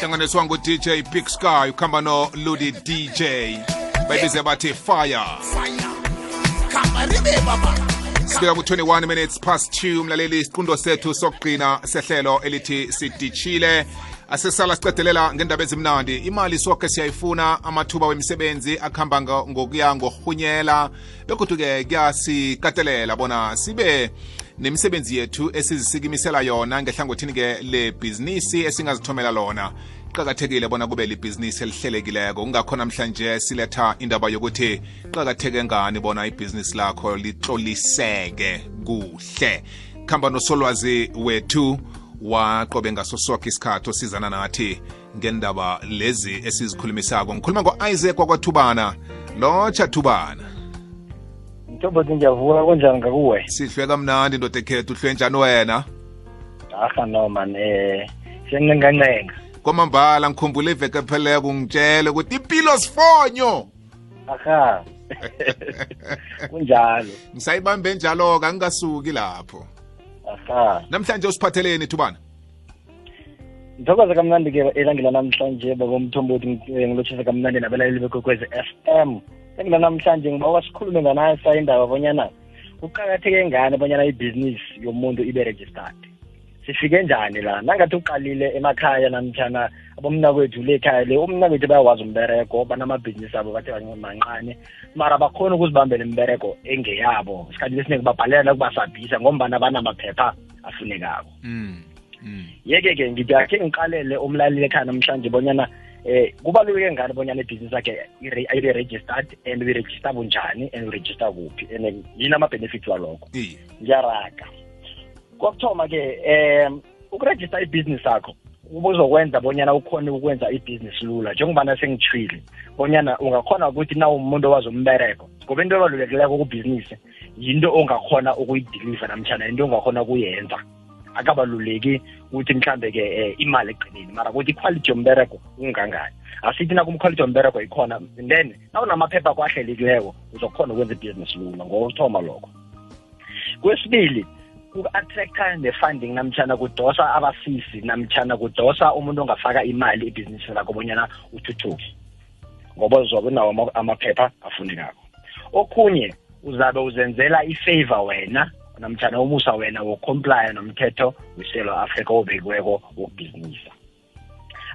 hlanganiswa ngu-dj big sky ukuhamba no-ludi dj bayibize bathi fire. Sibeka ku-21 minutes past 2 mlaleli isiqundo sethu sokugcina sehlelo elithi sidishile. Asesala sicedelela ngendaba ezimnandi. Imali sonke siyayifuna amathuba wemisebenzi akuhamba ngokuya ngokuhunyela. Begodwa-ke kuyasikatelela bona sibe nemisebenzi yethu esizisikimisela yona ngehlangothini-ke lebhizinisi esingazithomela lona. Qakathekile bona kube libhizinisi elihlelekileko. Kungakho namhlanje siletha indaba yokuthi qakatheke ngani bona ibhizinisi lakho litloliseke kuhle. Khamba nosolwazi wethu waqobe ngaso soke isikhathi osizana nathi ngendaba lezi esizikhulumisako. Ngikhuluma ngo-isaac wakwathubana lotsha thubana. Mthombothi ngiyavuka kunjani ngakuwe? Sihlwe kamnandi ndoda ekhethu uhlwe njani wena? Aha no man eh siyancengancenga kwamambala ngikhumbule iveke epheleko ngitshele ukuthi impilo sifonyo! Aha. Kunjalo. Ngisayibambe njalo-ke angingasuki lapho. Aha. Namhlanje usiphatheleni thubana? Ngithokoza kamnandi-ke elangela namhlanje babomthombothi ngilotshisa kamnandi nabalaleli bekwekwezi f m. sengila namhlanje ngiba sikhulume nganasa indaba bonyana kuqakatheke ngani bonyana ibhizinisi yomuntu ibe registered sifike njani la nangathi uqalile emakhaya namtshana abomnakwethu le ekhaya le umnakwethu bayawazi umbereko banamabhizinisi abo bathe mancane mara bakhona ukuzibambela imbereko engeyabo isikhathi esiningi babhalela ukubasabhisa ngombana banamaphepha afunekako mm. mm. yeke-ke ngithi akhe ngiqalele umlaleli ekhaya namhlanje bonyana eh kubaluleke ngani bonyana ibhizinisi yakhe ibe registered and uyiregister bunjani and uregister kuphi? And yini ama-benefits walokho? Iye. Ngiyaraga. Kokuthoma-ke um ukuregister ibhizinisi yakho ubuzokwenza bonyana ukhone ukwenza ibhizinisi lula. Njengobana sengitshwile bonyana ungakhona ukuthi na umuntu owazi umbereko ngoba into ebalulekileko kubhizinisi yinto ongakhona ukuyidiliva namtshana into ongakhona ukuyenza. Akabaluleki ukuthi mhlambe-ke um imali eqinini mara ukuthi iquality yombereko ungangani. Asithi nakumquality yombereko ikhona then nawunamaphepha kwahlelekileko uzokhona ukwenza ibhizinisi lula ngokuthoma lokho. Kwesibili ku-attractor ne-funding namtshana kudosa abasisi namtshana kudosa umuntu ongafaka imali ibhizinisi lakho bonyana uthuthuke. Ngoba uzobe nawo ama- amaphepha afunekako okhunye uzabe uzenzela i-favor wena namtshana umusa wena wokomplya nomthetho weselo afrika obekiweko wokubhizinisa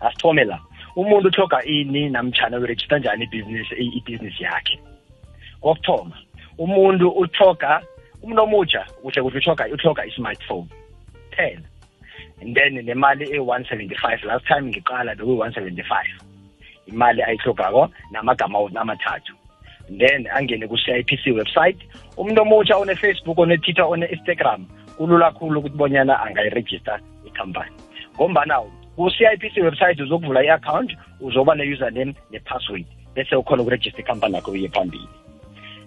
asithome la umuntu uthoga ini namtshana uregister njani ibhizinisi ibhizinisi yakhe? Kokuthoma umuntu uthoga umuntu omutsha kuhle kuhle uthoga uthoga i-smartphone. Ten and then nemali e-one seventy five last time ngiqala bekuyi-one seventy five imali ayihlogako namagama amathathu. Then angene ku-CIPC website. Umuntu omutsha one-Facebook one-Twitter one-Instagram kulula khulu ukuthi bonyana angayiregister ikhampani ngombana ku-CIPC website uzokuvula i-account uzoba ne-username ne-password bese ukhona ukuregister ikhampani yakho iye phambili.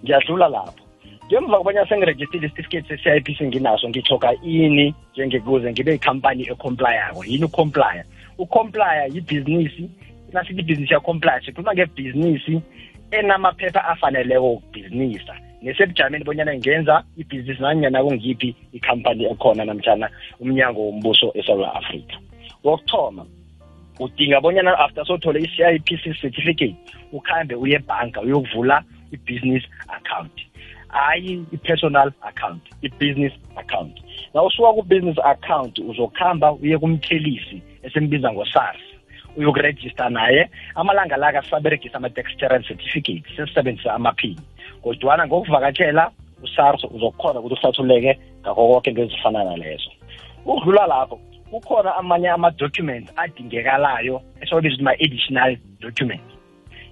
Ngiyadlula lapho. Ngemva kobanyana sengirejistile isitifiketi se-CIPC nginaso ngithoga ini njengekuze ngibe ikhampani ecomplyako yini ucomplya ucomplya yibhizinisi nasithi ibhizinisi yacomplya sikhuluma ngebhizinisi enamaphepha afaneleko ukubhizinisa nesebujameni bonyana ngenza ibhizinisi nanyana kungiyiphi ikhampani ekhona namtshana umnyango wombuso esouth africa kokuthoma udinga bonyana after sothole i-CIPC certificate ukhambe uye ebhanka uyokuvula i-business account. Hayi i-personal account i-business account. Na usuka ku-business account uzokuhamba uye kumthelisi esimbiza ngo-sars. Uyokurejista naye. Amalanga la kasaberegisa ama-dexterance certificate sesisebenzisa amaphini kodwana ngokuvakatshela usars uzokukhona ukuthi uhlathuleke ngako konke into ezifana nalezo. Ukudlula lapho kukhona amanye ama-documents adingekalayo esiwabiza ukuthi ma-additional documents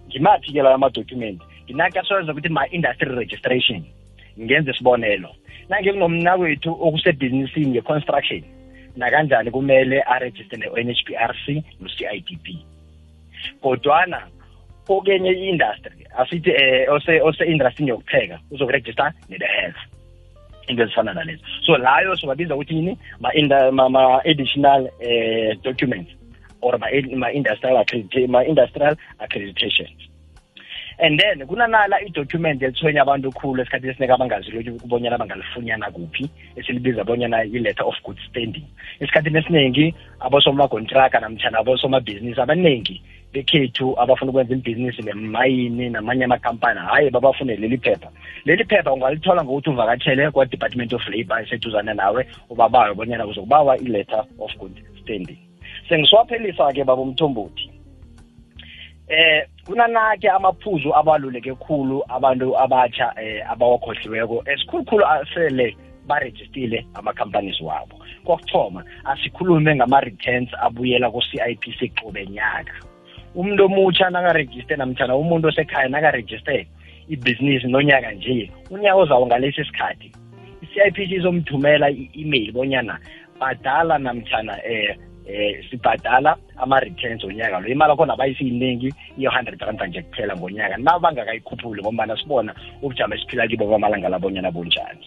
ngimaphi-ke lawo ama-documents nginakasoza ukuthi ma-industry registration ngenze isibonelo. Nange kunomnakwethu okusebhizinisini nge-construction nakanjani kumele arejiste ne-NHBRC no-CIDP kodwana kokenye i-industry asithi eh ose ose industry yokupheka uzokurejista ne-the health into ezifana nalezo. So layo siwabiza ukuthi yini? Ma-additional eh documents or ma-industrial ma-industrial accreditations. And then kunanala idocument elithwenya abantu khulu esikhathi esiningi abangazilo ukubonyana bangalifunyana kuphi esilibiza bonyana i-letter of good standing. Esikhathini esiningi abosomakontraka namtshana abosomabhizinisi abaningi bekhethu abafuna ukwenza ibhizinisi nemayini namanye amakampani hhayi babafune leli phepha. Leli phepha ungalithola ngokuthi uvakatshele kwa-department of labour eseduzane nawe ubabawe bonyana uzokubawa i-letter of good standing. Sengiswaphelisa-ke baba umthombothi. Eh kunanake amaphuzu abaluleke khulu abantu abatsha eh abawakhohliweko. Esikhulukhulu asele barejistile ama-companies wabo. Kokuthoma asikhulume ngama-returns abuyela ku-CIPC qobe nyaka umuntu omutsha nakarejiste namtshana umuntu osekhaya nakarejiste ibhizinisi nonyaka nje unyaka ozawo ngalesi sikhathi i-CIPC izomthumela i-email bonyana badala namtshana eh eh sibhadala ama-returns onyaka lo. Imali akhona bayisiyiningi iyo-hundred rand nje kuphela ngonyaka. Nabangakayikhuphuli ngombana sibona ubujamo esiphila kibo kwamalanga labonyana bunjani.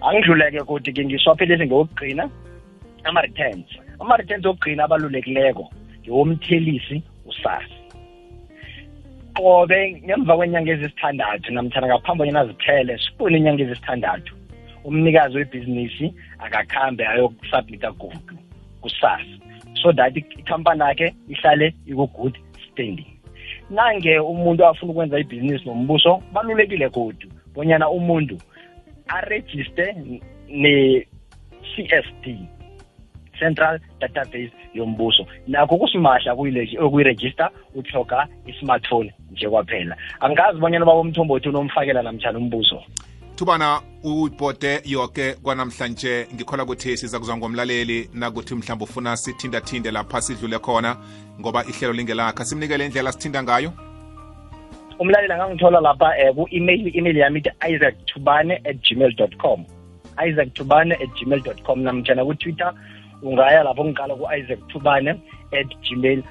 Angidluleke kodwa-ke ngiswaphelisi ngokugqina ama-returns. Ama-returns okugqina abalulekileko ngewomthelisi usasi qobe ngemva kwenyanga ezisithandathu namthana ngaphambi bonyana ziphele sifune inyanga ezisithandathu umnikazi webhizinisi akakhambe ayokusubmita kusasi so that ikhampani yakhe ihlale iku-good standing. Nange umuntu afuna ukwenza ibhizinisi nombuso balulekile kodwa bonyana umuntu arejiste ne-CSD central database yombuso. Nakho kusimahla okuyiregister uthoga i-smartphone nje kwaphela. Angazi bonyana baba umthombothi unomfakela namtshana umbuso. Thubana ubhode yoke kwanamhlanje. Ngikhola ukuthi siza kuzwa ngomlaleli nakuthi mhlawumbe ufuna sithindathinde lapha sidlule khona ngoba ihlelo lingelakha. Simnikele indlela sithinda ngayo. Umlaleli angangithola lapha um ku-email email yami ithi isaac tubane at gmail com. Isaac tubane at gmail com namtshana ku-twitter ungaya lapho ngiqala ku-isaac tubane at gmail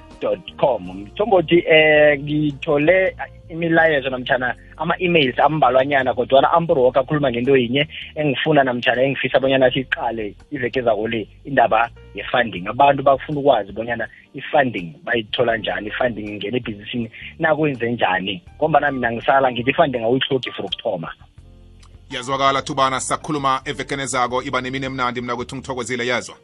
com. Mthombothi eh ngithole imilayezo namtshana ama-emails ambalwanyana kodwana amburoka akhuluma ngento yinye engifuna namtshana engifisa bonyana siqale iveke zako le indaba ye-funding. Abantu bafuna ukwazi bonyana i-funding bayithola njani i-funding ingena ebhizinisini nakwenze njani ngombana mina ngisala ngithi i-funding awuyihlogi for ukuthoma. Yazwakala thubana sakhuluma evekenezako iba nemini emnandi mna kwethu ngithokozile yazwa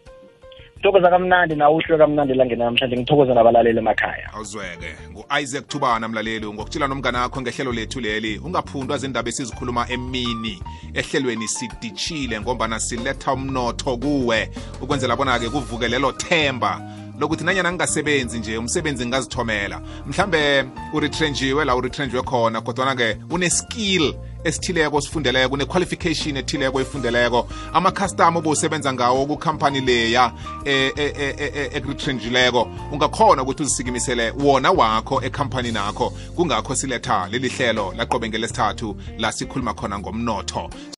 ngithokoza kamnandi na uhlwe kamnandi langena namhlanje ngithokoza nabalaleli emakhaya. Awuzweke. Ngu-isaac thubana mlaleli ngokutshila nomngane wakho ngehlelo lethu leli ungaphundwa zindaba esizikhuluma emini ehlelweni siditshile ngombana siletha umnotho kuwe. Ukwenzela bona-ke kuvuke lelo themba lokuthi nanyana ngingasebenzi nje umsebenzi ngingazithomela. Mhlambe uretrenjiwe la uretrenjiwe khona kodwana-ke une-skill esithileko sifundeleko une-qualification ethileko efundeleko amakhastama obusebenza ngawo kukhampani leya ekuretrenjileko ungakhona ukuthi uzisikimisele wona wakho ekhampani nakho. Kungakho siletha leli hlelo laqobe ngelesithathu la sikhuluma khona ngomnotho.